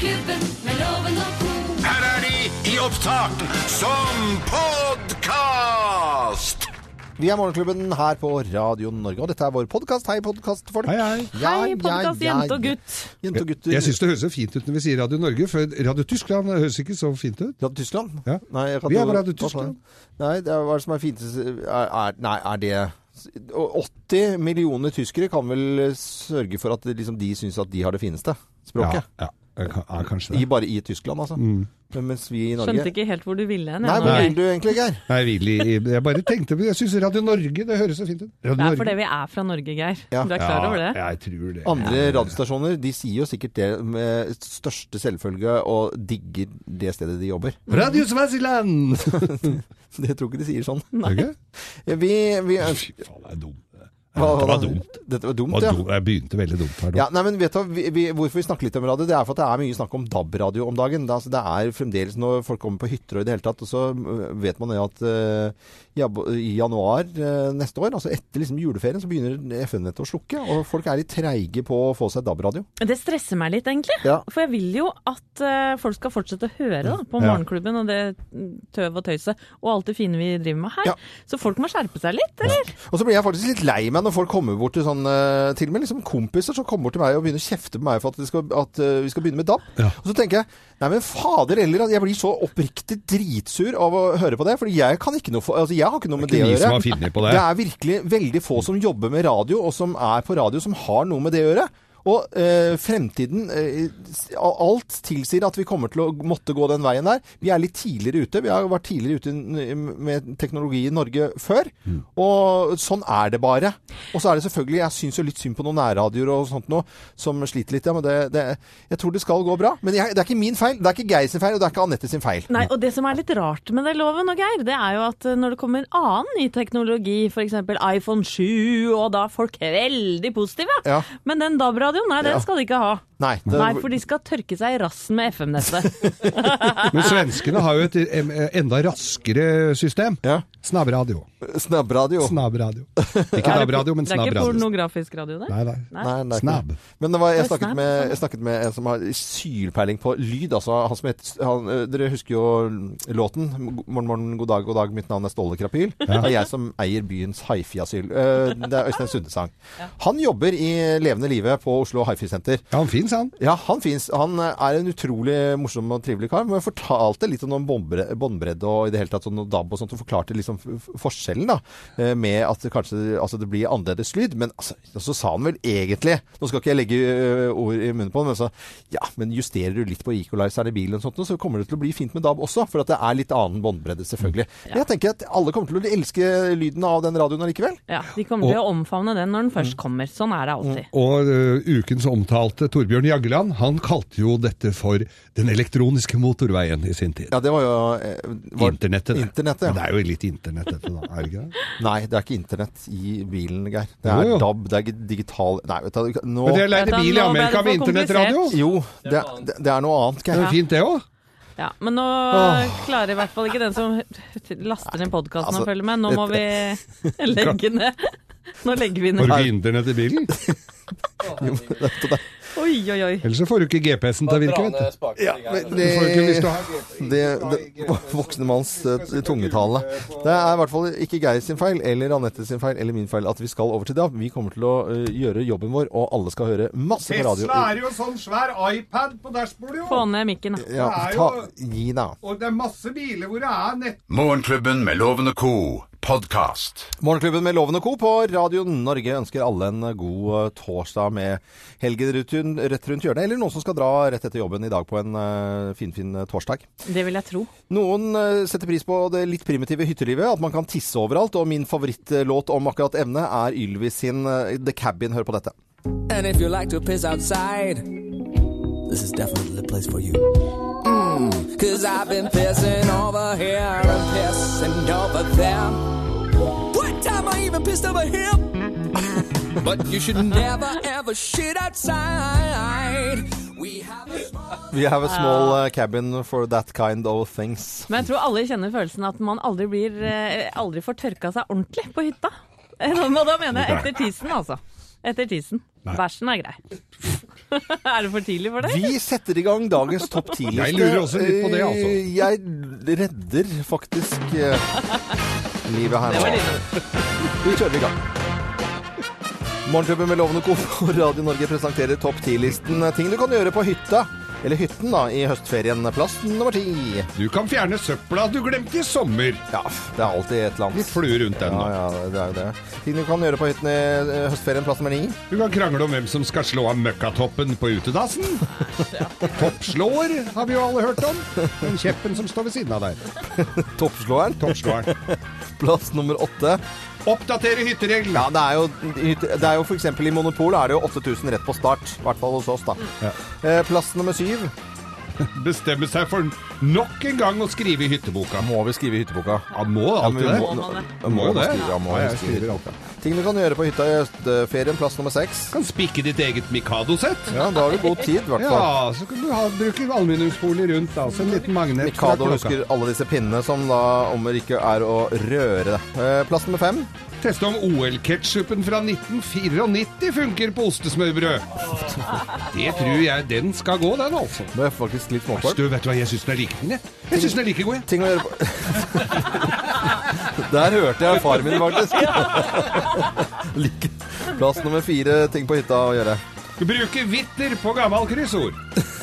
Morgenklubben med loven og co. Her er de i opptak som podkast! Vi er Morgenklubben her på Radio Norge, og dette er vår podkast. Hei, podkastfolk. Hei, hei. Ja, Hei, podkast jente og gutt. Jente og gutter. Jeg syns det høres så fint ut når vi sier Radio Norge, for Radio Tyskland høres ikke så fint ut. Radio Tyskland? Ja. Nei, Vi er på Radio Tyskland. Nei, det er, hva er det som er fint? Er, er, nei, er det 80 millioner tyskere kan vel sørge for at liksom, de syns at de har det fineste språket. Ja, ja. Jeg kanskje det. I, bare i Tyskland, altså. Mm. Men mens vi i Norge Skjønte ikke helt hvor du ville hen. Nei, hvor vil du egentlig, Geir? Nei, vil i- jeg bare tenkte på Jeg syns Radio Norge, det høres så fint ut. Radio Det er Norge. fordi vi er fra Norge, Geir. Ja. Du er klar over det? Ja, jeg tror det. Andre radiostasjoner de sier jo sikkert det med største selvfølge og digger det stedet de jobber. Radio Swaziland! Det tror ikke de sier sånn. Nei. Okay. Vi, vi Fy faen, det er dumt. Hva- Det var dumt. Dette var dumt, ja. Jeg begynte veldig dumt her. Ja, nei, men vet du, vi, vi, Hvorfor vi snakker litt om radio, det er for at det er mye snakk om DAB-radio om dagen. Det, altså, det er fremdeles når folk kommer på hytter og i det hele tatt, og så øh, vet man det at uh, ja, i januar uh, neste år, altså etter liksom juleferien, så begynner FN-nettet å slukke. Og folk er litt treige på å få seg DAB-radio. Det stresser meg litt, egentlig. Ja. For jeg vil jo at uh, folk skal fortsette å høre da, på Morgenklubben og det tøv og tøyset og alt det fine vi driver med her. Ja. Så folk må skjerpe seg litt, eller? Og så blir jeg faktisk litt lei meg når folk kommer bort til sånn øh, Til og med liksom kompiser som kommer bort til meg og begynner å kjefte på meg for at, skal, at øh, vi skal begynne med DAB. Ja. Og så tenker jeg Nei, men fader heller, jeg blir så oppriktig dritsur av å høre på det. For jeg kan ikke noe for, altså jeg har ikke noe med det Ikke å gjøre. det. Det er virkelig veldig få som jobber med radio, og som er på radio, som har noe med det å gjøre. Og eh, fremtiden eh, Alt tilsier at vi kommer til å måtte gå den veien der. Vi er litt tidligere ute. Vi har vært tidligere ute med teknologi i Norge før. Mm. Og sånn er det bare. Og så er det selvfølgelig Jeg syns jo litt synd på noen nærradioer og sånt noe, som sliter litt. Ja, men det, det, jeg tror det skal gå bra. Men jeg, det er ikke min feil. Det er ikke Geir sin feil, og det er ikke Anette sin feil. Nei, og det som er litt rart med det loven og Geir, det er jo at eh, når det kommer annen ny teknologi, f.eks. iPhone 7, og da er folk veldig positive. Ja. Men den DAB-radioen, nei, den Ja. skal de ikke ha. Nei. Det, Nei, for de skal tørke seg i rassen med FM-nettet. Men svenskene har jo et enda raskere system. Ja. Snabbradio. Snabbradio. Snabbradio. Ikke DAB-radio, men Det er ikke pornografisk radio, det? Nei, nei. Nei, nei det. Men det var, jeg, snakket med, sånn. jeg snakket med en som har sylpeiling på lyd. Altså, han som het, han, eh, dere husker jo låten 'Morgen, morgen, god dag, god dag, mitt navn er Ståle Krapyl'. Det er jeg som eier byens hifi-asyl. Eh, Det er Øystein Sunde-sang. Han jobber i levende livet på Oslo Hifi-senter. Ja, han fins, han. Ja, han fins. Han eh, er en utrolig morsom og trivelig kar. Men jeg fortalte litt om noen båndbredde og i det hele tatt sånn DAB og sånt, og forklarte liksom forskjellen da, eh, med at det kanskje altså det blir annerledes lyd. Men altså, så sa han vel egentlig Nå skal ikke jeg legge ord i munnen på han, men så Ja, men justerer du litt på equalizeren i bilen og sånt, så kommer det til å bli fint med DAB også. For at det er litt annen båndbredde, selvfølgelig. Men jeg tenker at alle kommer til å elske lyden av den radioen allikevel. Ja, De kommer til å omfavne den når den først kommer. Sånn er det alltid. Og ø, ukens omtalte Torbjørn Jagland, han kalte jo dette for den elektroniske motorveien i sin tid. Ja, det var jo eh, var, Internettet, det. Internettet, ja. Det er jo litt internett, dette, da. Er det ikke det? Nei, det er ikke internett i bilen, Geir. Det er jo. DAB, det er ikke digital Nei, vet du nå Men dere leide bil i Amerika med internettradio? Jo, det, det, det er noe annet, Geir. Det er fint, det òg. Ja, Men nå klarer i hvert fall ikke den som laster ned podkasten Altså, og følger med. Nå må vi legge ned. Nå legger vi Har du ned. internett i bilen? Oi, oi, oi. Ellers så får du ikke GPS-en til å virke, vet du. Ja, men du det, det, det voksne manns eh, tungetale. Det er i hvert fall ikke Geir sin feil, eller Anette sin feil, eller min feil at vi skal over til DAB. Vi kommer til å eh, gjøre jobben vår, og alle skal høre masse på radio. er jo sånn svær iPad på dashbordet, Få ned mikken, da. Ja, ta, jo- gi da. Og det er masse biler hvor det er nett... Morgenklubben med lovende ko co. podkast. Morgenklubben med Loven og Co. på Radio Norge ønsker alle en god eh, torsdag med helgen rett rundt- hjørnet, eller noen som skal dra rett etter jobben i dag på en eh, finfin fin torsdag. Det vil jeg tro. Noen eh, setter pris på det litt primitive hyttelivet, at man kan tisse overalt, og min favorittlåt om akkurat emnet er Ylvis sin eh, The Cabin. Hør på dette. And if you like to piss outside, this is definitely the place for you. Mm, Cause I've been pissing over here and pissing over them. What time I even pissed over here. but you should never ever shit outside. We have a small We have a small uh, cabin for that kind of things. Men jeg tror alle kjenner følelsen at man aldri, blir, eh, aldri får tørka seg ordentlig på hytta. Eh, Og da mener jeg etter tisen, altså. Etter tisen. Nei. Bæsjen er grei. er det for tidlig for det? Vi setter i gang dagens topp 10-liste. Jeg lurer også litt på det, altså. Eh, Jeg redder faktisk eh, livet her Det var nå. Vi kjører i gang. Morgenklubben med Lovende Co. på Radio Norge presenterer topp 10-listen. Ting du kan gjøre på hytta. Eller hytten, da, i høstferien. Plass nummer ti. Du kan fjerne søpla du glemte i sommer. Ja, det er alltid et eller annet. Litt fluer rundt den da. Ja, ja, det er jo det. Ting du kan gjøre på hytten i eh, høstferien. Plass nummer ni. Du kan krangle om hvem som skal slå av møkkatoppen på utedassen. Toppslåer har vi jo alle hørt om. Den kjeppen som står ved siden av der. Toppslåeren. Toppslåeren. Plass nummer åtte. Oppdatere hyttereglene. Ja, det er jo, det er jo for eksempel i Monopol er det jo 8000 rett på start. I hvert fall hos oss, da. Ja. Eh, Plass nummer syv. Bestemme seg for nok en gang å skrive i hytteboka. Må vi skrive i hytteboka? Ja, må Ja, alltid det. Må man det? Må, Må det. Skrive, ja, må Ja, jo jeg skrive i skriver hytteboka. Ting du kan gjøre på hytta i høstferien. Plass nummer seks. Kan spikke ditt eget Mikado-sett. Ja, da har du god tid, i hvert fall. Ja, så kan du ha, bruke aluminiumsfolie rundt, da. Så en liten magnet Mikado husker alle disse pinnene som da om ikke er å røre. Eh, Plass nummer fem. Teste om OL-ketsjupen fra 1994 funker på ostesmørbrød. Det tror jeg den skal gå, den, altså. Det er faktisk litt du, vet du hva, jeg syns den er like god, jeg. Jeg syns den er like god, jeg. Ting å gjøre på Der hørte jeg faren min, faktisk. like. Plass nummer fire. Ting på hytta å gjøre. Bruke vitter på gammel kryssord.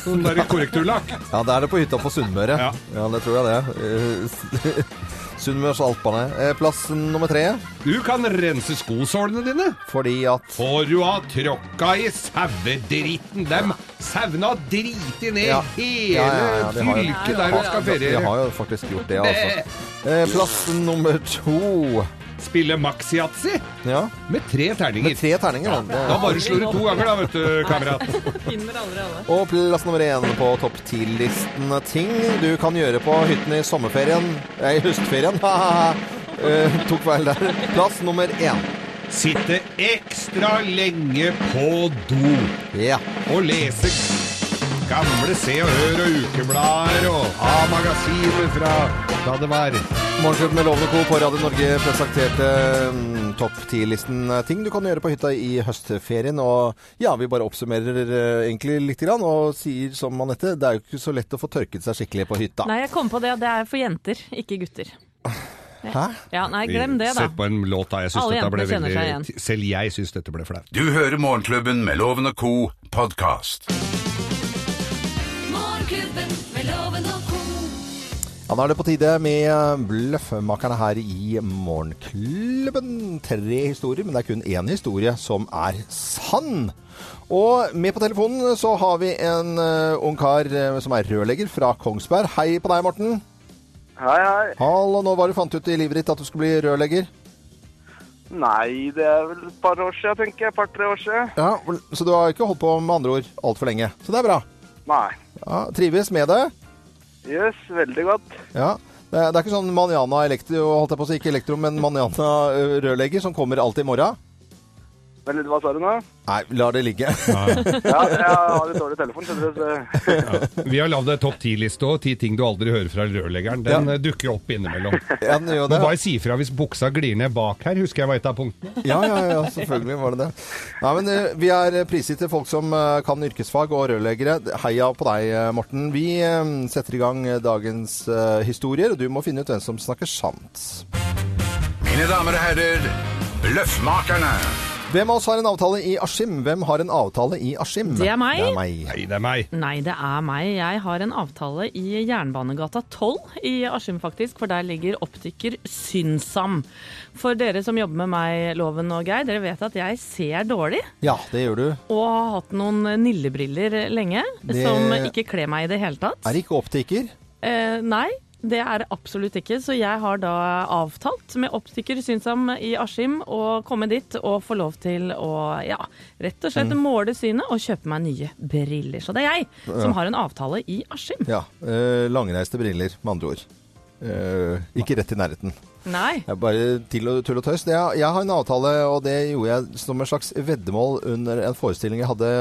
Sånn der korrekturlakk. Ja, det er det på hytta på Sunnmøre. Ja. Ja. det tror jeg det. Sunnmørs Alpene. Eh, Plass nummer tre. Du kan rense skosålene dine. Fordi at For du har tråkka i sauedritten. Dem sauene har driti ned Ja. hele Ja, ja, det har jo- der du skal feriere. De har jo faktisk gjort det, altså. Eh, Plass nummer to. Spille maxi-yatzy Ja, med tre terninger. med tre terninger. da. Da bare slår du to ganger, da, vet du, kamerat. Finner aldri alle. Og plass nummer én på topp ti-listen. Ting du kan gjøre på hytten i sommerferien. Nei, i høstferien. Eh, tok feil der. Plass nummer én. Sitte ekstra lenge på do Ja. og lese gamle Se og Hør og ukeblader og A-magasiner fra da det var Morgenklubben med Lovende Co. på Radio Norge presenterte mm, topp ti-listen ting du kan gjøre på hytta i høstferien. Og ja, vi bare oppsummerer eh, egentlig lite grann, og sier som Anette, det er jo ikke så lett å få tørket seg skikkelig på hytta. Nei, jeg kom på det. Det er for jenter, ikke gutter. Hæ? Ja, nei, glem det, da. Sett på en låt da. Jeg synes Alle dette ble kjenner seg veldig Selv jeg syns dette ble flaut. Du hører Morgenklubben med Loven og Co. podkast. Morgenklubben med Loven og co. Ja, Nå er det på tide med Bløffmakerne her i Morgenklubben. Tre historier, men det er kun én historie som er sann. Og med på telefonen så har vi en uh, ung kar eh, som er rørlegger fra Kongsberg. Hei på deg, Morten. Hei, hei. Hallo, nå var du fant ut i livet ditt at du skulle bli rørlegger. Nei, det er vel et par år siden, tenker jeg. Et par-tre år siden. Ja, Så du har ikke holdt på med andre ord altfor lenge. Så det er bra. Nei. Ja, trives med det. Jøss, veldig godt. Ja. Det er, ikke sånn Maniana elektro, holdt jeg på å si, ikke Elektro, men Manana ø, rørlegger som kommer alltid i morgen. Men hva sa du nå? Nei, la det ligge. Ja, jeg har litt dårlig telefon, skjønner du. Så. Vi har lagd en topp ti-liste og ti ting du aldri hører fra rørleggeren. Den ja. dukker opp innimellom. Ja, den gjør Men det. bare si ifra hvis buksa glir ned bak her, husker jeg var et av punktene. Ja, ja, ja, selvfølgelig var det det. Ja, men Vi er prisgitt til folk som kan yrkesfag og rørleggere. Heia på deg, Morten. Vi setter i gang dagens historier, og du må finne ut hvem som snakker sant. Mine damer og herrer, Bløffmakerne. Hvem av oss har en avtale i Askim? Hvem har en avtale i Askim? Det er meg. Det er meg. Nei, det er meg. Nei, det er meg. Jeg har en avtale i Jernbanegata 12 i Askim, faktisk. For der ligger optiker Synsam. For dere som jobber med meg, Loven og Geir, dere vet at jeg ser dårlig. Ja, det gjør du. Og har hatt noen nillebriller lenge Det- som ikke kler meg i det hele tatt. Er ikke optiker. Eh, nei, det er det absolutt ikke. Så jeg har da avtalt med optiker Synsam i Askim å komme dit og få lov til å ja, rett og slett måle synet og kjøpe meg nye briller. Så det er jeg som har en avtale i Askim. Ja. Eh, langreiste briller, med andre ord. Eh, ikke rett i nærheten. Nei. Jeg bare til og tull og tøys. Jeg, jeg har en avtale, og det gjorde jeg som en slags veddemål under en forestilling jeg hadde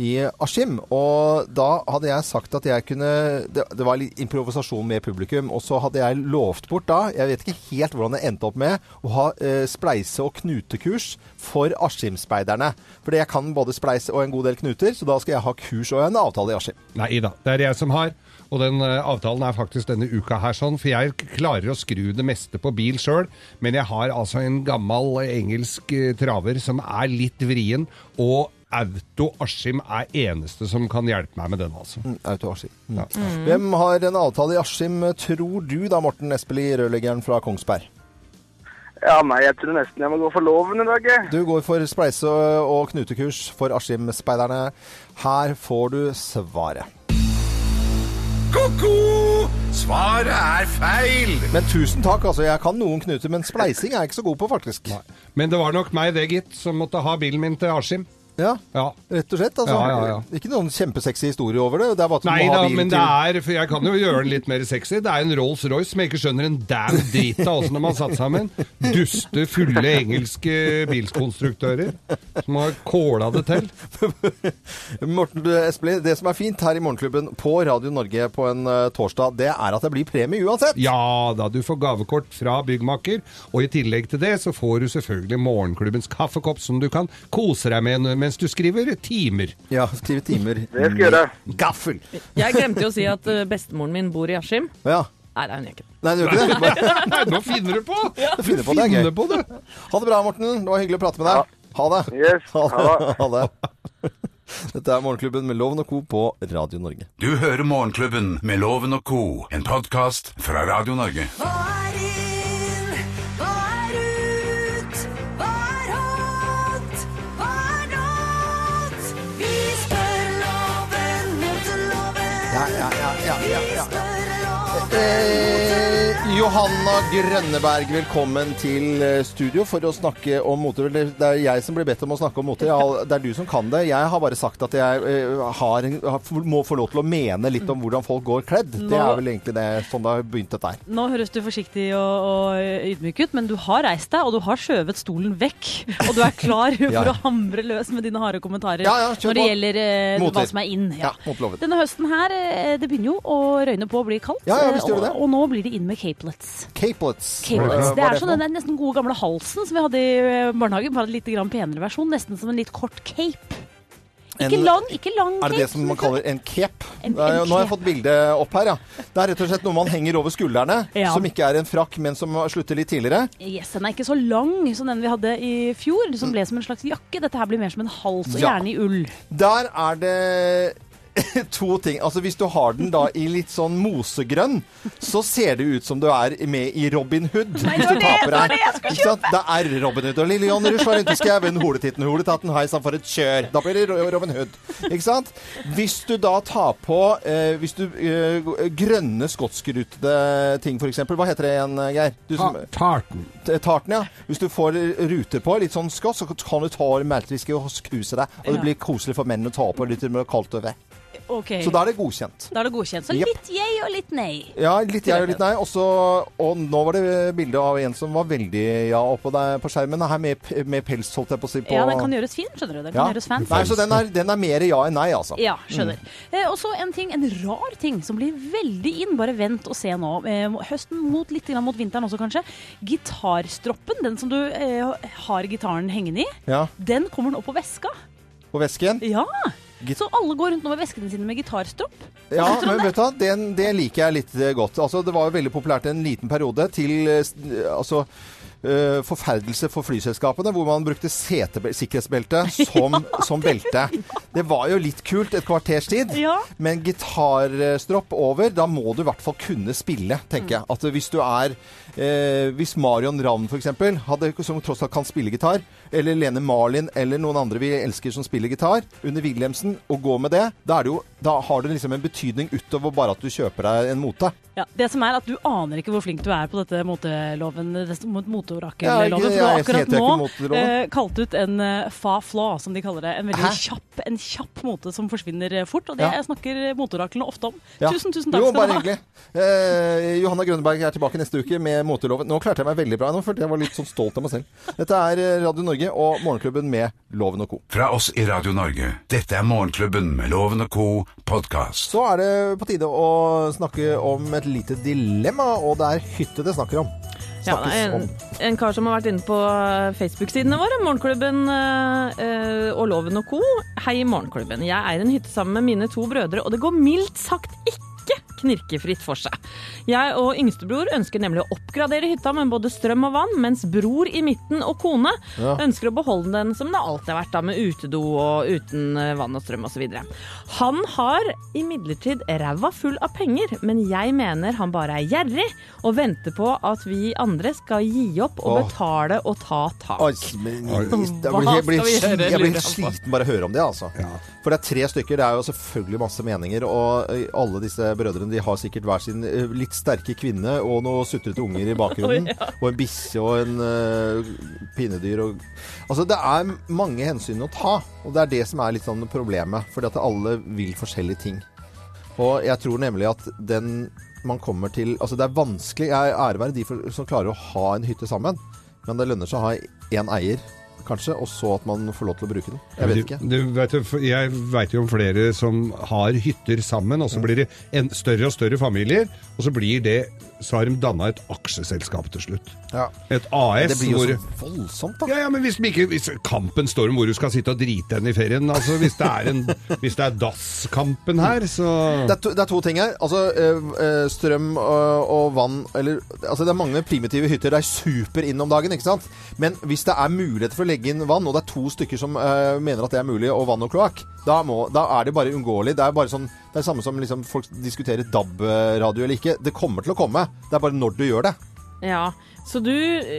i Askim. Og da hadde jeg sagt at jeg kunne Det, det var litt improvisasjon med publikum. Og så hadde jeg lovt bort da, jeg vet ikke helt hvordan det endte opp med, å ha eh, spleise- og knutekurs for Askim-speiderne. Fordi jeg kan både spleise og en god del knuter, så da skal jeg ha kurs og en avtale i Askim. Nei da, det er jeg som har. Og den uh, avtalen er faktisk denne uka her sånn, for jeg klarer å skru det meste på bil sjøl, men jeg har altså en gammel eh, engelsk eh, traver som er litt vrien, og Auto Askim er eneste som kan hjelpe meg med den, altså. Mm, Auto Askim. Mm. Hvem har en avtale i Askim, tror du da, Morten Espelid, rørleggeren fra Kongsberg? Ja, nei, jeg tror nesten jeg må gå for loven i dag, jeg. Du går for spleise- og knutekurs for Askim-speiderne. Her får du svaret. Ko-ko! Svaret er feil! Men tusen takk, altså. Jeg kan noen knuter, men spleising er jeg ikke så god på, faktisk. Men det var nok meg det, gitt, som måtte ha bilen min til Askim. Ja, Ja. rett og slett. Altså. Ja, ja. Ikke noen kjempesexy historie over det. Det Nei da, men det er For jeg kan jo gjøre den litt mer sexy. Det er en Rolls-Royce som jeg ikke skjønner en damn drit av åssen de har satt sammen. Duste, fulle engelske bilkonstruktører som har kåla det til. Morten Espelid, det som er fint her i Morgenklubben på Radio Norge på en eh, torsdag, det er at det blir premie uansett. Ja da, du får gavekort fra byggmaker, og i tillegg til det så får du selvfølgelig Morgenklubbens kaffekopp som du kan kose deg med mens du skriver timer. Ja, 20 timer. Det skal jeg gjøre. Gaffel. Jeg glemte jo å si at eh, bestemoren min bor i Askim. Ja. Nei, det er hun ikke. Nei, det gjør ikke det. Bare Nei, nå finner du på! finne på det er Finne gøy. på det. Ha det bra, Morten. Det var hyggelig å prate med deg. Ha det. Yes, Ha det. Ha det. Dette er Morgenklubben med Loven og Co. på Radio Norge. Du hører Morgenklubben med Loven og co., en podkast fra Radio Norge. Hva er loven. Johanna Grønneberg, velkommen til eh, studio for å snakke om mote. Det er jeg som blir bedt om å snakke om mote. Det er du som kan det. Jeg har bare sagt at jeg eh, har, må få lov til å mene litt om hvordan folk går kledd. Det er vel egentlig det, sånn det har begynt dette her. Nå høres du forsiktig og, og ydmyk ut, men du har reist deg, og du har skjøvet stolen vekk. Og du er klar for Ja. å hamre løs med dine harde kommentarer Ja, ja, når det gjelder eh, hva som er moteloven. Denne høsten her, det begynner jo å røyne på å bli kaldt. Og, og nå blir det inn med capelets. Capelets. Capelets. Det er sånn den nesten gode gamle halsen som vi hadde i eh, barnehagen, bare en litt grann penere versjon. Nesten som en litt kort cape. Ikke En- lang, ikke lang cape. Er det det som man kaller en cape? En- en Nå har jeg fått bildet opp her, ja. Det er rett og slett noe man henger over skuldrene, Ja. som ikke er en frakk, men som slutter litt tidligere. Yes, Den er ikke så lang som den vi hadde i fjor, som ble som en slags jakke. Dette her blir mer som en hals, og Ja. gjerne i ull. Der er det to ting. Altså Hvis du har den da i litt sånn mosegrønn, så ser det ut som du er med i Robin Hood. hvis du tar på deg. Ikke sant? Det er Robin Hood. Og Lille John rusler rundt i skauen, holetitten, holetatten, hei sann for et kjør. Da blir det Robin Hood. Ikke sant? Hvis du da tar på eh, Hvis du eh, grønne skotskrutede ting, f.eks. Hva heter det igjen, Geir? Du som, Tarten. tarten, ja. Hvis du får ruter på, litt sånn skott, så kan du ta meltwhisky og kuse deg. Og det blir koselig for menn å ta på litt kaldt over. Ok, Så da er det godkjent. Da er det godkjent. Så yep. litt yay og litt nei. Ja, litt jeg og litt nei. Også, og nå var det bilde av en som var veldig ja oppå der på skjermen. Her med, med pels, holdt jeg på å si. På, Ja, den kan gjøres fin, skjønner du. Den kan Ja. gjøres fancy. Nei, så den er, den er mer ja enn nei, altså. Ja, skjønner. Eh, og så en ting, en rar ting som blir veldig inn. Bare vent og se nå. Eh, høsten mot litt grann mot vinteren også, kanskje. Gitarstroppen, den som du eh, har gitaren hengende i, Ja, den kommer nå på veska. På vesken. Ja! Git- Så alle går rundt nå med veskene sine med gitarstropp. Ja, om men vet du hva, det liker jeg litt eh, godt. Altså, det var jo veldig populært en liten periode til eh, altså Uh, forferdelse for flyselskapene, hvor man brukte sikkerhetsbelte som, som belte. Det var jo litt kult et kvarters tid. Ja. Men gitarstropp over, da må du i hvert fall kunne spille, tenker jeg. At hvis du er eh, Hvis Marion Ravn f.eks., som tross alt kan spille gitar, eller Lene Marlin eller noen andre vi elsker som spiller gitar, under Wilhelmsen, og går med det, da, er det jo, da har det liksom en betydning utover bare at du kjøper deg en mote. Ja, det som er at Du aner ikke hvor flink du er på dette moteloven, moteorakelloven. mot Ja, For du har akkurat nå eh, kalt ut en eh, fa fla, som de kaller det. En veldig Hæ? kjapp kjapp, en kjapp mote som forsvinner eh, fort. Og det Ja. snakker moteoraklene ofte om. Ja. Tusen, tusen takk Jo, skal du ha. hyggelig. Eh, Johanna Grønneberg er tilbake neste uke med Moteloven. Nå klarte jeg meg veldig bra. Nå følte jeg var litt sånn stolt av meg selv. Dette er eh, Radio Norge og Morgenklubben med Loven og Co. Fra oss i Radio Norge. Dette er Morgenklubben med Loven og co. podkast. Så er det på tide å snakke om et lite dilemma, og det er hytte det snakker om. Ja, en, en kar som har vært inne på Facebook-sidene våre, Morgenklubben eh, eh, og Loven og co. Hei, Morgenklubben. Jeg eier en hytte sammen med mine to brødre, og det går mildt sagt ikke knirkefritt for seg. Jeg og yngstebror ønsker nemlig å oppgradere hytta med både strøm og vann, mens bror i midten og kone Ja. ønsker å beholde den som det alltid har vært, da, med utedo og uten eh, vann og strøm osv. Han har imidlertid ræva full av penger, men jeg mener han bare er gjerrig og venter på at vi andre skal gi opp og betale og ta tak. Oi, men, jeg blir, jeg blir, skal vi gjøre, jeg blir sliten bare å høre om det, altså. For det er tre stykker. Det er jo selvfølgelig masse meninger. Og eh, alle disse brødrene de har sikkert hver sin eh, litt sterke kvinne og noen sutrete unger i bakgrunnen. Og en bikkje og en uh, pinedyr. Og, altså, det er mange hensyn å ta. Og det er det som er litt sånn problemet. Fordi at alle vil forskjellige ting. Og jeg tror nemlig at den man kommer til Altså, det er vanskelig. Jeg ære være de som klarer å ha en hytte sammen. Men det lønner seg å ha én eier, kanskje, og så at man får lov til å bruke den. Jeg vet ikke. Du, du vet, jeg veit jo om flere som har hytter sammen, og så blir det en større og større familier, og så blir det så har de danna et aksjeselskap til slutt. Ja. Et AS Det blir jo hvor så voldsomt, da. ja, ja, men hvis, ikke, hvis kampen står om hvor du skal sitte og drite henne i ferien altså Hvis det er, en, hvis det er dasskampen her, så Det er, to, det er to ting her. Altså, eh, eh, strøm og, og vann eller, altså Det er mange primitive hytter. Det er super inn om dagen, ikke sant? Men hvis det er mulighet for å legge inn vann, og det er to stykker som uh, mener at det er mulig, og vann og kloakk, da, da er det bare uunngåelig. Det er bare sånn Det er samme som liksom, folk diskuterer DAB-radio eller ikke. Det kommer til å komme. Det er bare når du gjør det. Ja, Så du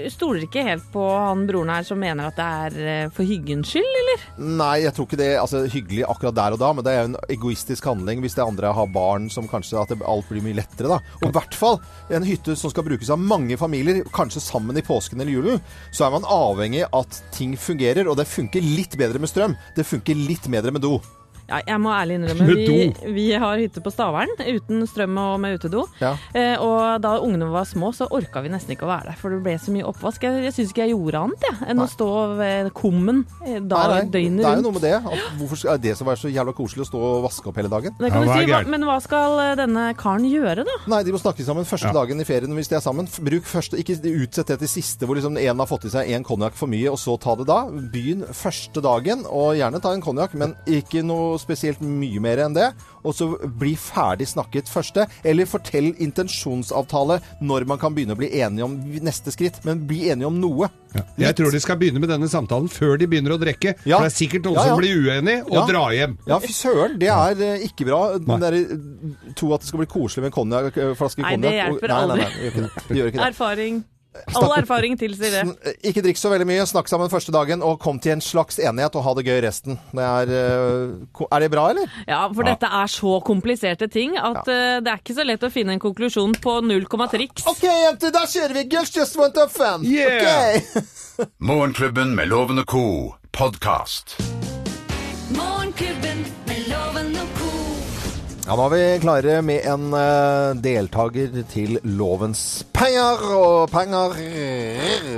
stoler ikke helt på han broren her som mener at det er eh, for hyggens skyld, eller? Nei, jeg tror ikke det altså, hyggelig akkurat der og da, men det er jo en egoistisk handling hvis det andre har barn som kanskje at det, alt blir mye lettere, da. Og i hvert fall en hytte som skal brukes av mange familier, kanskje sammen i påsken eller julen, så er man avhengig av at ting fungerer, og det funker litt bedre med strøm. Det funker litt bedre med do. Ja, jeg må ærlig innrømme, vi, vi har hytte på Stavern uten strøm og med utedo. Ja. Eh, og da ungene var små, så orka vi nesten ikke å være der, for det ble så mye oppvask. Jeg, jeg syns ikke jeg gjorde annet jeg, enn Nei. å stå ved kummen døgnet da, Nei, nei, døgnet det er jo noe med det. At hvorfor er det som er så jævla koselig å stå og vaske opp hele dagen? Det Ja, du si, hva, men hva skal eh, denne karen gjøre, da? Nei, de må snakke sammen første Ja. dagen i ferien hvis de er sammen. Bruk første, Ikke utsett det til siste hvor liksom en har fått i seg en konjakk for mye, og så ta det da. Begynn første dagen, og gjerne ta en konjakk, men ikke noe spesielt mye mer enn det. Og så bli ferdig snakket første. Eller fortell intensjonsavtale når man kan begynne å bli enige om neste skritt. Men bli enige om noe. Jeg tror de skal begynne med denne samtalen før de begynner å drikke. Ja. For det er sikkert noen Ja, ja. som blir uenig og Ja. drar hjem. Ja, fy søren. Det er eh, ikke bra. Den der, eh, tro at det skal bli koselig med en konjakk, flaske Nei, det hjelper Nei, nei, aldri. Erfaring det All erfaring tilsier det. Ikke drikk så veldig mye, snakk sammen første dagen, og kom til en slags enighet og ha det gøy resten. Det er, eh, er det bra, eller? Ja, for dette er så kompliserte ting at ja. det er ikke så lett å finne en konklusjon på null komma triks. OK, jenter, da kjører vi! Girls just want to fan fun! Yeah! Okay. Morgenklubben med Loven og co. podkast. Morgenklubben Ja, nå er vi klare med en uh, deltaker til Lovens penger og penger.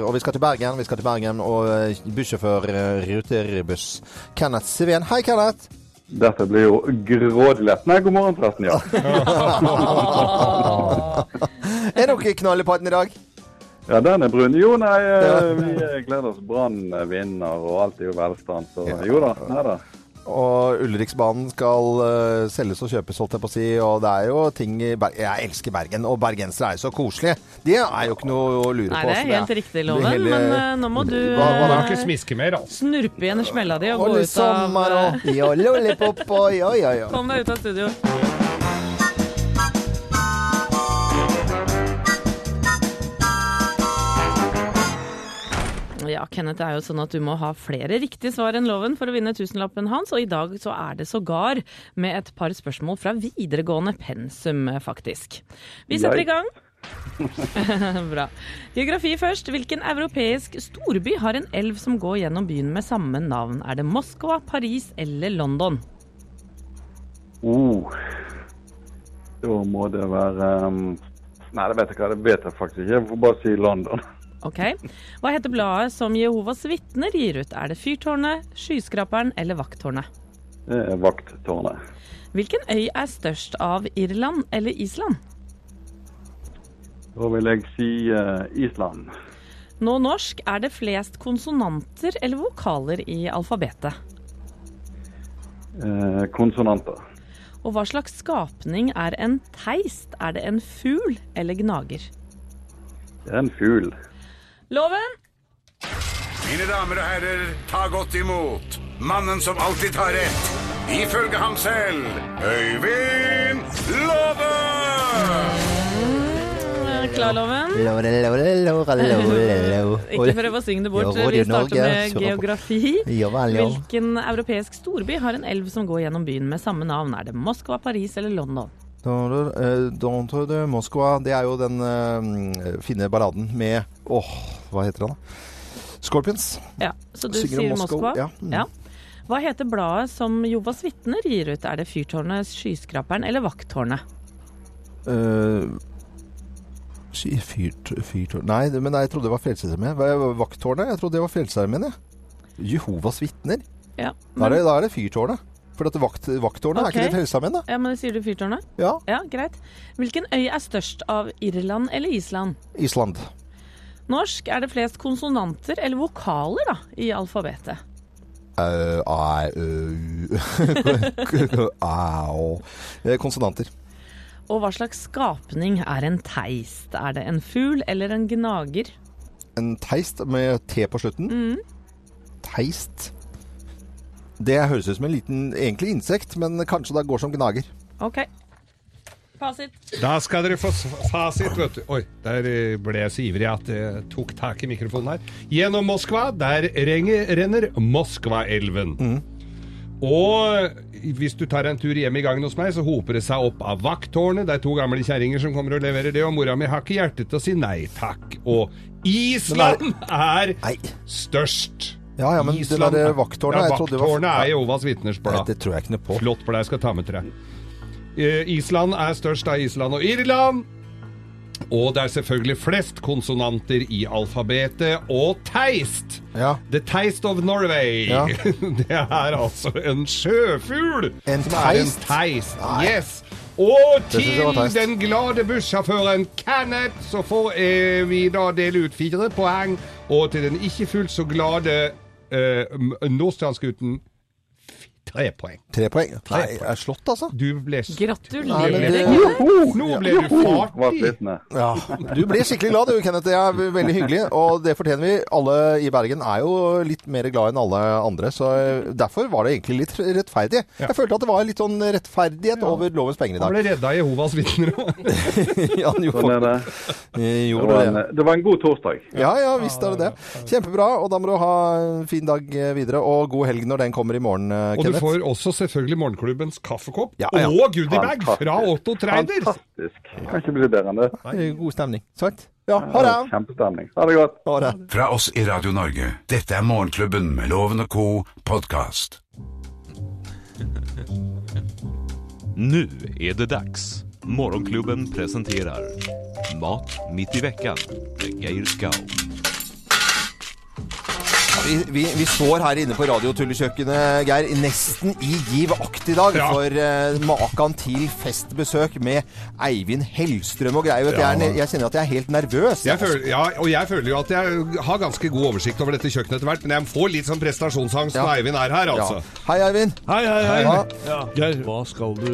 Og vi skal til Bergen, vi skal til Bergen, og uh, bussjåfør uh, Ruterbuss Kenneth Sivén. Hei, Kenneth. Dette blir jo grådig lett. Nei, god morgen forresten, ja. Er dere knall i padden i dag? Ja, den er brun. Jo, nei, eh, vi eh, gleder oss. Brann eh, vinner, og alt er jo velstand. Så jo da. Nei da. Og Ulriksbanen skal uh, selges og kjøpes, holdt jeg på å si. Og det er jo ting Jeg elsker Bergen, og bergensere er jo så koselige. Det er jo ikke noe å lure Nei, på. det er helt riktig, Loven, hele- men uh, nå må du Hva- hva ikke smiske mer, altså. snurpe igjen smella di og gå ut av sommer eh, og ja, lollipop og ja. Kom deg ut av studio. Ja, Kenneth, det er jo sånn at du må ha flere riktige svar enn loven for å vinne tusenlappen hans, og i dag så er det sågar med et par spørsmål fra videregående pensum, faktisk. Vi setter i gang. Bra. Geografi først. Hvilken europeisk storby har en elv som går gjennom byen med samme navn? Er det Moskva, Paris eller London? Oh. Da må det være um... Nei, det vet jeg ikke. Det vet jeg faktisk ikke. Jeg får bare si London. Ok. Hva heter bladet som Jehovas vitner gir ut? Er det Fyrtårnet, Skyskraperen eller Vakttårnet? Er vakttårnet. Hvilken øy er størst av Irland eller Island? Da vil jeg si eh, Island. Nå norsk, er det flest konsonanter eller vokaler i alfabetet? Eh, konsonanter. Og hva slags skapning er en teist? Er det en fugl eller gnager? Det er en fugl. Loven! Mine damer og herrer, ta godt imot mannen som alltid tar rett, ifølge ham selv, Øyvind Love! Klar, Loven? Ikke prøv å synge det bort. Vi starter med geografi. Hvilken europeisk storby har en elv som går gjennom byen med samme navn? Er det Moskva, Paris eller London? Uh, Moskva. Det er jo den uh, fine balladen med Åh, hva heter han da? Scorpions. Ja, Så du Synger sier Moskva, Moskva? ja. Mm. Hva heter bladet som Jovas vitner gir ut? Er det Fyrtårnet, Skyskraperen eller Vakttårnet? Uh, fyrt, fyrtårn Nei, men nei, jeg trodde det var Frelsesarmeen. Vakttårnet? Jeg trodde det var Frelsesarmeen, jeg. Jehovas vitner? Ja, Da er det, da er det Fyrtårnet. For dette vakt, Vakttårnet, okay. er ikke det Frelsesarmeen, da? ja, men sier du Fyrtårnet? Ja. Ja, greit. Hvilken øy er størst av Irland eller Island? Island. Norsk er det flest konsonanter eller vokaler da, i alfabetet. Au. Eh, Konsonanter. Og hva slags skapning er en teist? Er det en fugl eller en gnager? En teist med T på slutten. Teist. Det høres ut som en liten egentlig insekt, men kanskje det går som gnager. Ok. Fasit. Da skal dere få fasit, vet du. Oi, der eh, ble jeg så ivrig at jeg tok tak i mikrofonen her. Gjennom Moskva, der renger, renner Moskvaelven. Og hvis du tar en tur hjem i gangen hos meg, så hoper det seg opp av vakttårnet. Det er to gamle kjerringer som kommer og leverer det, og mora mi har ikke hjerte til å si nei takk. Og Island er størst. Ja, ja, men det Island der er- vakttårnet, ja, jeg trodde det var- Vakttårnet er Jehovas vitners Nei, det tror jeg ikke noe på. Flott for jeg skal ta med til deg. Eh, Island er størst av Island og Irland. Og det er selvfølgelig flest konsonanter i alfabetet. Og teist! Ja. The Taste of Norway. Ja. det er altså en sjøfugl. En er en teist? teist. Yes. Og til den glade bussjåføren Kenneth så får vi da dele ut fire poeng. Og til den ikke fullt så glade eh, Nordstrandsgutten tre poeng. Tre poeng. Nei, jeg er slått, altså. Du ble Gratulerer. det- Kenneth. Nå ble du fartig. Ja. Du blir skikkelig glad du, Kenneth. Det er veldig hyggelig. Og det fortjener vi. Alle i Bergen er jo litt mer glad enn alle andre, så eh, derfor var det egentlig litt rettferdig. Jeg følte at det var litt sånn rettferdighet over lovens penger i dag. Han ble redda Jehovas vitner òg. Ja, han Sånn gjorde, det. eh, Det var, en, det var en god torsdag. Ja, ja, visst er det det. Kjempebra. Og da må du ha en fin dag eh, videre, og god helg når den kommer i morgen, Og du får også selvfølgelig morgenklubbens kaffekopp Ja, ja. og goodiebag fra Otto Treider. Fantastisk. Kan ikke bli bedre enn det. Nei. God stemning. Sant? Ja, ha det. Kjempestemning. Ha det godt. Ha det. Fra oss i Radio Norge. Dette er Morgenklubben med Loven og co. podkast. Nå er det dags. Morgonklubben presenterer Mat midt i veckan med Geir Skau. Vi, vi, vi står her inne på Radiotullekjøkkenet, Geir, nesten i givakt i dag. Ja. For uh, maken til festbesøk med Eivind Hellstrøm og greier. Ja. Jeg, er jeg kjenner at jeg er helt nervøs. Jeg føler, ja, og jeg føler jo at jeg har ganske god oversikt over dette kjøkkenet etter hvert, men jeg får litt sånn prestasjonsangst Ja. når Eivind er her, altså. Ja. Hei, Eivind. Hei, hei, hei. Ja. Ja. Geir, hva skal du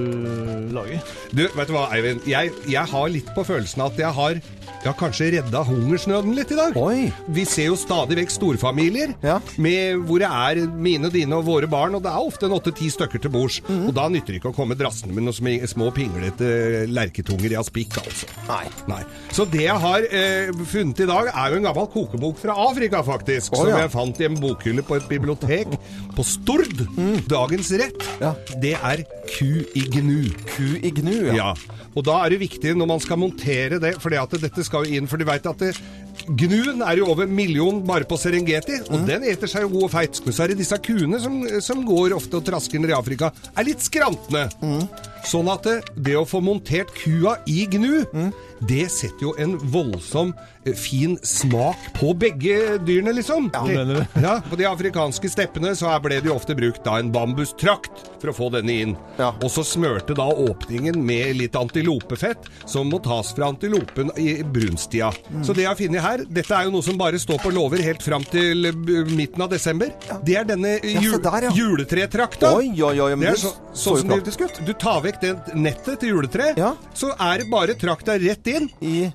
lage? Du, vet du hva, Eivind? Jeg, jeg har litt på følelsen at jeg har jeg har kanskje redda hungersnøden litt i dag. Oi. Vi ser jo stadig vekk storfamilier Ja. med, hvor det er mine, dine og våre barn, og det er ofte en åtte-ti stykker til bords. Mhm. Og da nytter det ikke å komme drassende med noen små pinglete lerketunger i aspikk, altså. Nei. Nei. Så det jeg har eh, funnet i dag, er jo en gammel kokebok fra Afrika, faktisk. Oh, som ja. jeg fant i en bokhylle på et bibliotek på Stord. Dagens rett, Mm. Ja. det er ku i gnu. Ku i gnu, ja. Og da er det viktig når man skal montere det, for dette skal jo inn, for du vet at det, Gnuen er jo over en million bare på Serengeti, og den eter seg jo god og feit. Men så er det disse kuene som, som går ofte og trasker ned i Afrika, er litt skrantne. Sånn at det, det å få montert kua i gnu, det setter jo en voldsom eh, fin smak på begge dyrene, liksom. Ja, mener du? Ja, På de afrikanske steppene så ble det jo ofte brukt da en bambustrakt for å få denne inn. Ja. Og så smørte da åpningen med litt antilopefett, som må tas fra antilopen i brunsttida. Mm. Så det jeg har funnet her, dette er jo noe som bare står på låver helt fram til eh, midten av desember. Det er denne jul ja, ja. juletretrakta. Oi, oi, oi, men Det er det så, så sånn jo praktisk ut. Du tar vekk det nettet til juletre, Ja. så er det bare trakta rett inn. I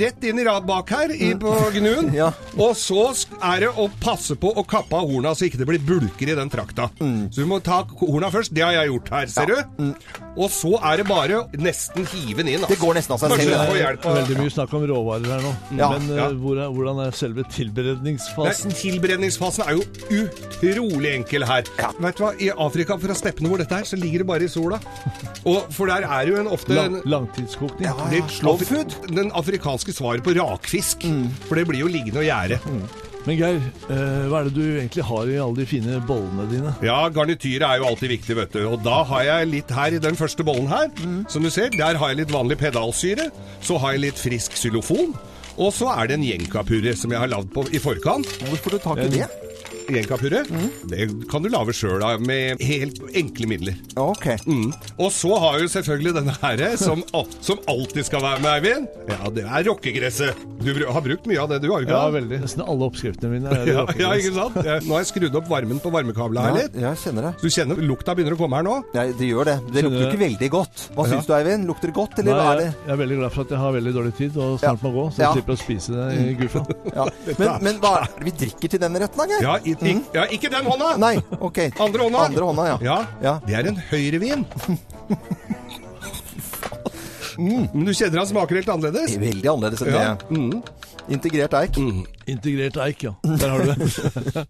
rett inn i rad bak her, i, på gnuen. Ja. Og så er det å passe på å kappe av horna, så ikke det blir bulker i den trakta. Så du må ta horna først. Det har jeg gjort her, ser du. Og så er det bare nesten hive den inn. Det går nesten av seg selv, det. er veldig mye snakk om råvarer her nå. Ja, Men ja. eh, hvor er, hvordan er selve tilberedningsfasen? Nei, tilberedningsfasen? Er jo utrolig enkel her. Vet du hva, I Afrika, fra steppene hvor dette er, så ligger det bare i sola. Og For der er jo en ofte Lang, langtidskokning. Ja, det, slow food. Den afrikanske svaret på rakfisk. For det blir jo liggende og gjære. Men Geir, eh, hva er det du egentlig har i alle de fine bollene dine? Ja, garnityret er jo alltid viktig, vet du. Og da har jeg litt her i den første bollen her. Som du ser, der har jeg litt vanlig pedalsyre. Så har jeg litt frisk xylofon. Og så er det en jenkapurre som jeg har lagd på i forkant. Hvorfor du tak i det? Jenkapurre. Det kan du lage sjøl med helt enkle midler. Ok. Mm. Og så har jo selvfølgelig denne her, som, som alltid skal være med, Eivind. Ja, det er rockegresset. Du har brukt mye av det, du har ikke Ja, veldig. Nesten alle oppskriftene mine er Ja, ja, ikke sant? Nå har jeg skrudd opp varmen på varmekabla her Ja, litt. jeg kjenner det. Du kjenner lukta begynner å komme her nå? Ja, det gjør det. Det lukter jo ikke veldig godt. Hva syns du, Eivind? Lukter det godt, eller Nei, hva er jeg, det? jeg er veldig glad for at jeg har veldig dårlig tid og snart Ja. må gå, så jeg Ja. slipper å spise det i guffa. Ja. Men, men hva er det vi drikker til denne retten, da, Geir? Ja, i, i, ja, ikke den hånda! Nei, ok. Andre hånda. Andre hånda, ja. Ja, Ja. det er en høyrevin. Men du kjenner han smaker helt annerledes? Veldig annerledes enn det. Integrert eik. Integrert eik, ja. Der har du det.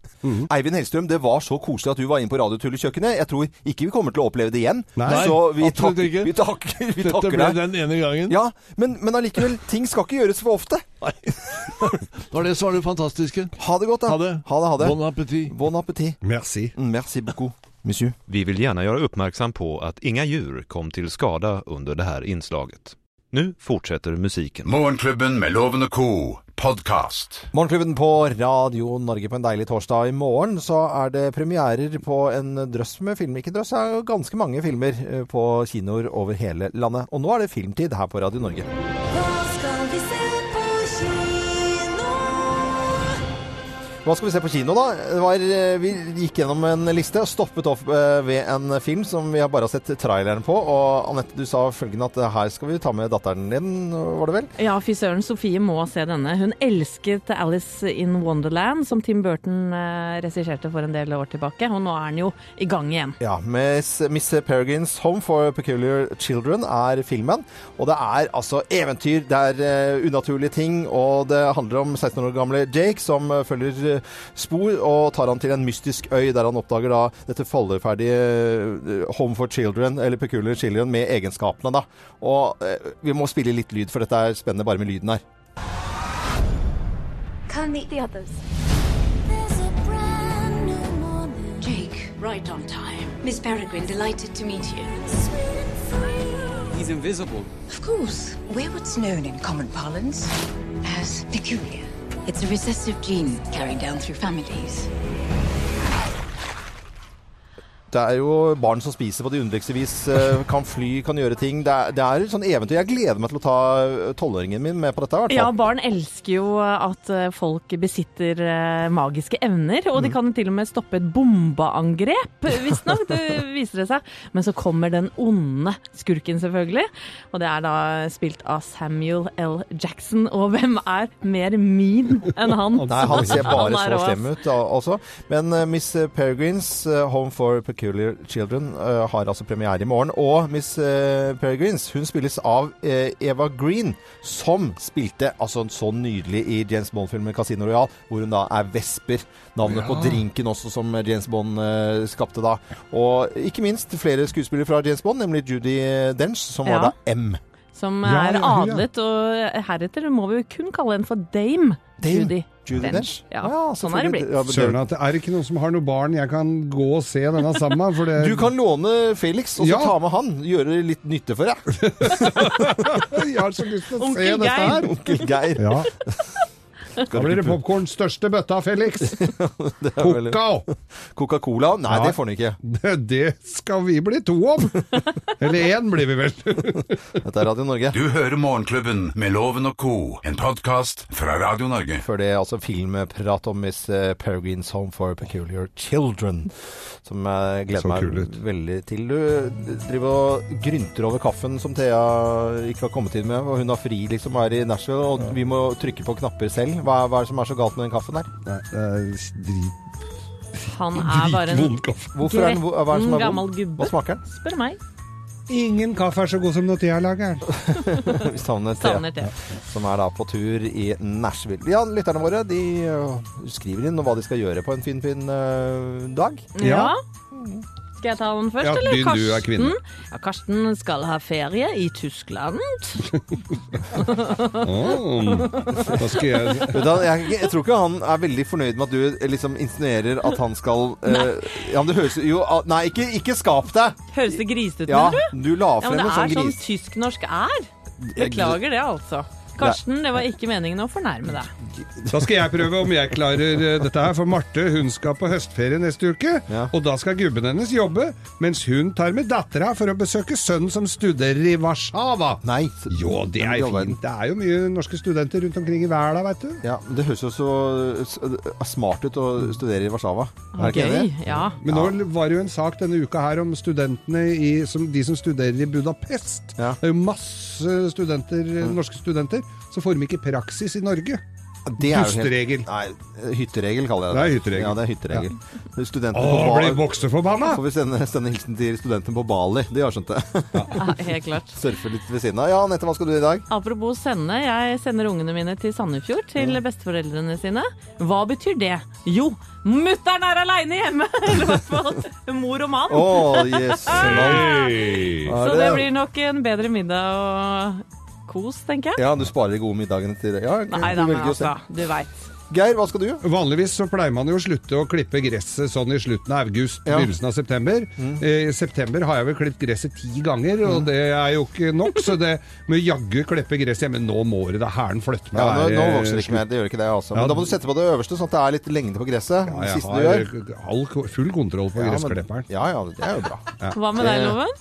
Eivind Hellstrøm, det var så koselig at du var inne på Radiotullekjøkkenet. Jeg tror ikke vi kommer til å oppleve det igjen. Nei, så vi, absolutt tak, ikke. vi takker, vi Dette takker ble deg. den ene gangen. Ja, men, men allikevel, ting skal ikke gjøres for ofte. Var det så var det fantastiske. Ha det godt, da. Ha det. Ha det, ha det. Bon appétit. Bon appétit. Merci. Mm, Merci beaucoup, monsieur. Vi vill gärna göra uppmärksam på att inga djur kom till skada under det här inslaget. Nu fortsätter musiken. Morgenklubben med Loven og Co. Podcast. Morgenklubben på Radio Norge på en deilig torsdag. I morgen så er det premierer på en drøss med filmer. Ikke drøss, det er jo ganske mange filmer eh, på kinoer over hele landet. Og nå er det filmtid her på Radio Norge. Hva skal vi se Hva skal vi se på kino, da? Var, eh, vi gikk gjennom en liste og stoppet opp eh, ved en film som vi har bare sett traileren på. Og Anette, du sa følgende at eh, her skal vi ta med datteren din, var det vel? Ja, fy søren, Sofie må se denne. Hun elsket Alice in Wonderland, som Tim Burton regisserte for en del år tilbake. Og nå er den jo i gang igjen. Ja, Miss, Miss Peregrines Home for Peculiar Children er filmen. Og det er altså eventyr, det er unaturlige ting, og det handler om 16 år gamle Jake som følger spor og tar han til en mystisk øy der han oppdager da dette falleferdige eh, Home for Children, eller Peculiar Children, med egenskapene, da. Og eh, vi må spille litt lyd, for dette er spennende bare med lyden her. Come meet the others. There's a brand new morning. Jake, right on time. Miss Peregrine, delighted to meet you. He's invisible. Of course, we're what's known in common parlance as peculiar. It's a recessive gene carried down through families. Det er jo barn som spiser på det underligste vis, eh, kan fly, kan gjøre ting. Det er, det er sånn eventyr. Jeg gleder meg til å ta eh, tolvåringen min med på dette. Ja, barn elsker jo at eh, folk besitter magiske evner, og de Mm. kan til og med stoppe et bombeangrep, visstnok. Det viser det seg. Men så kommer den onde skurken, selvfølgelig. Og det er da spilt av Samuel L. Jackson. Og hvem er mer mean enn han? Nei, han ser bare så slem ut også. Men eh, Miss Peregrines Home for Peculiar Peculiar Children uh, har altså premiere i morgen. Og Miss uh, Peregrines hun spilles av eh, Eva Green, som spilte altså så nydelig i James Bond-filmen Casino Royal, hvor hun da er Vesper. Navnet Ja. på drinken også, som James Bond skapte da. Og ikke minst flere skuespillere fra James Bond, nemlig Judy Dench, som Ja. var da M. Som Ja, er ja, hun, ja. adlet, og heretter må vi kun kalle henne for Dame. Dame. Judy. Judy Dench. Dench. Ja, Ja, sånn er det blitt. Ja, det- Søren, at det er ikke noen som har noe barn jeg kan gå og se denne sammen med. Det... Du kan låne Felix, og så Ja. ta med han. Gjøre litt nytte for deg. Jeg har så lyst til å Onkel se dette her. Onkel Geir. Ja. Da blir det popkorn. Største bøtta, Felix. Er Coca. Coca-Cola? Nei, Ja. det får han ikke. Det, det skal vi bli to om. Eller én blir vi vel. Dette er Radio Norge. Du hører Morgenklubben med Loven og co., en podkast fra Radio Norge. Før det altså filmprat om Miss eh, Peregrines Home for Peculiar Children. Som jeg gleder meg veldig til. Du driver og grynter over kaffen som Thea ikke har kommet inn med. Og hun har fri, liksom, her i Nashville, og vi må trykke på knapper selv. Hva, hva er det som er så galt med den kaffen her? Nei, det er drit. Han er bare en Dritvond kaffe. Hvorfor er den, hva er det som er gammel gubbe. Hva smaker den? Spør meg. Ingen kaffe er så god som når Thea lager den. Vi savner Thea. Savner te. som er da på tur i Nashville. Ja, lytterne våre de øh, skriver inn hva de skal gjøre på en fin, fin øh, dag. Ja. Ja. Skal jeg ta den først, Ja, eller? Karsten? du, er kvinne. Ja, Karsten skal ha ferie i Tyskland. Oh, da skal jeg jeg, jeg tror ikke han er veldig fornøyd med at du eh, liksom insinuerer at han skal uh, Ja, men det høres jo ah, Nei, ikke, ikke skap deg! Høres det grisete ut, Ja, mener du? du la Ja, men det sånn er sånn sånn tysk-norsk er. Beklager det, altså. Karsten, det var ikke meningen å fornærme deg. Da skal jeg prøve om jeg klarer eh, dette her, for Marte hun skal på høstferie neste uke. Ja. Og da skal gubben hennes jobbe, mens hun tar med dattera for å besøke sønnen som studerer i Warszawa. Nei. Jo, det er jo fint. Det er jo mye norske studenter rundt omkring i verden, veit du. Ja, men Det høres jo så s- smart ut å studere i Warszawa. Er det ikke Gøy. enig? Ja. Men nå var det jo en sak denne uka her om studentene i, som, de som studerer i Budapest. Ja. Det er jo masse studenter, norske studenter, så får de ikke praksis i Norge. Det er hytteregel. helt- Nei, hytteregel kaller jeg det. Det er hytteregel. Ja, det er hytteregel. Studenter Åh, på ble Bali bokseforbanna! Får vi sende, sende hilsen til studenten på Bali. De har skjønt det. ja, helt klart. Surfe litt ved siden av. Ja, Anette, hva skal du i dag? Apropos sende, jeg sender ungene mine til Sandefjord, til besteforeldrene sine. Hva betyr det? Jo, mutter'n er aleine hjemme! Eller i hvert fall mor og mann. Oh, yes. Hey. Så det blir nok en bedre middag og kos, tenker jeg. Ja, du sparer de gode middagene til det. Ja, Nei da, men altså, du veit. Geir, hva skal du? gjøre? Vanligvis så pleier man jo å slutte å klippe gresset sånn i slutten av august, Ja. Mm. begynnelsen av september. Eh, I september har jeg vel klippet gresset ti ganger, og det er jo ikke nok. Så det med å jaggu klippe gresset hjemme Nå må det da hæren flytte meg. Ja, nå, nå eh, vokser det ikke mer. Det gjør ikke det, altså. Men Ja. da må du sette på det øverste, sånn at det er litt lengde på gresset. Ja, jeg siste du gjør. har all, full kontroll på Ja, gressklipperen. Ja, ja, det er jo bra. Hva med deg, Loven?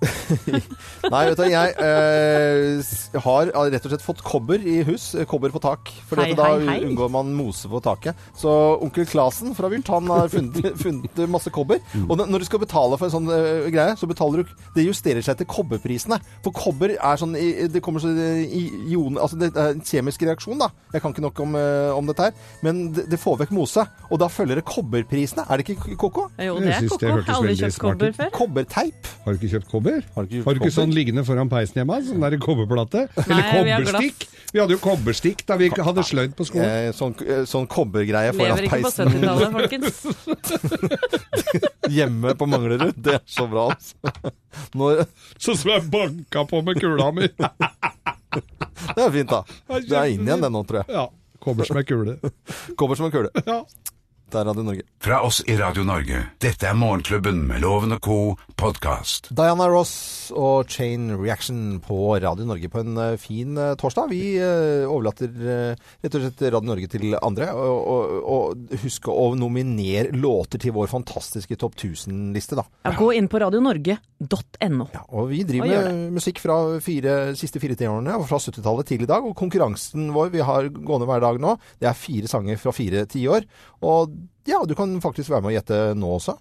Nei, vet du, jeg eh, har rett og slett fått kobber i hus. eh, Kobber på tak. For Hei, da hei, hei. unngår man mose på taket. Så onkel Klasen fra Vylt han har funnet, funnet masse kobber. Og når du skal betale for en sånn uh, greie, så betaler du Det justerer seg til kobberprisene. For kobber er sånn i- Det kommer sånn i ion... Altså det er en kjemisk reaksjon, da. Jeg kan ikke nok om, uh, om dette her. Men det, det får vekk mose. Og da følger det kobberprisene. Er det ikke Koko? Jo, det er ko-ko. Jeg har Aldri kjøpt kobber før. Kobberteip. Har du ikke kjøpt kobber? Har du ikke Har du ikke kobber? sånn liggende foran peisen hjemme? Sånn der kobberplate? Eller Nei, vi har kobberstikk? Vi hadde jo kobberstikk da vi hadde sløyd på skolen. Eh, sånn, eh, sånn kobbergreie foran Lever ikke på 70-tallet, folkens. Hjemme på Manglerud. Det er så bra, altså. Når, Sånn som jeg banka på med kula mi. det er fint, da. Det er inn igjen, det nå, tror jeg. Ja. Kobber som ei kule. Kobber som en kule. Ja. Der Radio Norge. Fra oss i Radio Norge. Dette er Morgenklubben med Loven og co. podkast. Diana Ross og Chain Reaction på Radio Norge på en eh, fin eh, torsdag. Vi eh, overlater rett og slett Radio Norge til andre. Og, og, og husk å nominere låter til vår fantastiske Topp 1000-liste, da. Ja, gå inn på radionorge.no. Ja, og vi driver Og med musikk fra fire, siste fire tiårene, og fra 70-tallet til i dag. Og konkurransen vår vi har gående hver dag nå, det er fire sanger fra fire tiår. Og ja, du kan faktisk være med å gjette nå også.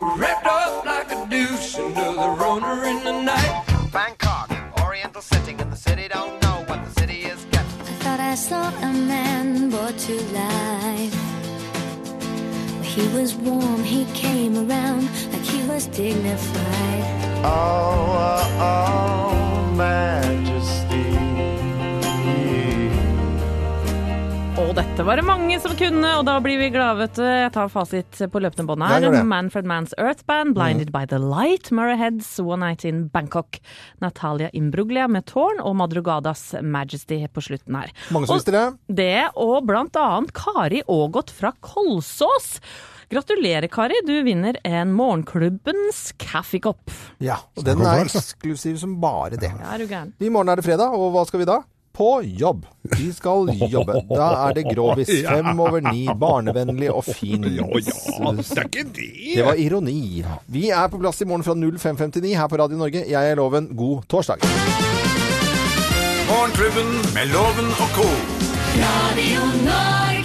Wrapped up like a douche under the runner in the night. Bangkok, Oriental setting, and the city don't know what the city is getting. I thought I saw a man brought to life. He was warm, he came around like he was dignified. Oh, oh, oh, dette var det mange som kunne, og da blir vi glade, vet du. Jeg tar fasit på løpende bånd her. Manfred Mann's Earth Band, Blinded by the Light, Murray Heads, One Night in Bangkok, Natalia Imbruglia med Tårn og Madrugadas Majesty på slutten her. Mange som visste det. Det, og blant annet Kari Ågot fra Kolsås. Gratulerer, Kari. Du vinner en Morgenklubbens kaffekopp. Ja, og den er altså. eksklusiv som bare det. Ja, er du gæren. I morgen er det fredag, og hva skal vi da? På jobb. De skal jobbe. Da er det grovis. Fem over ni. Barnevennlig og fin. Ja, ja, det er ikke det. Det var ironi. Vi er på plass i morgen fra 0559 her på Radio Norge. Jeg er Loven. God torsdag. Morgenklubben med Loven og co. Radio Norge.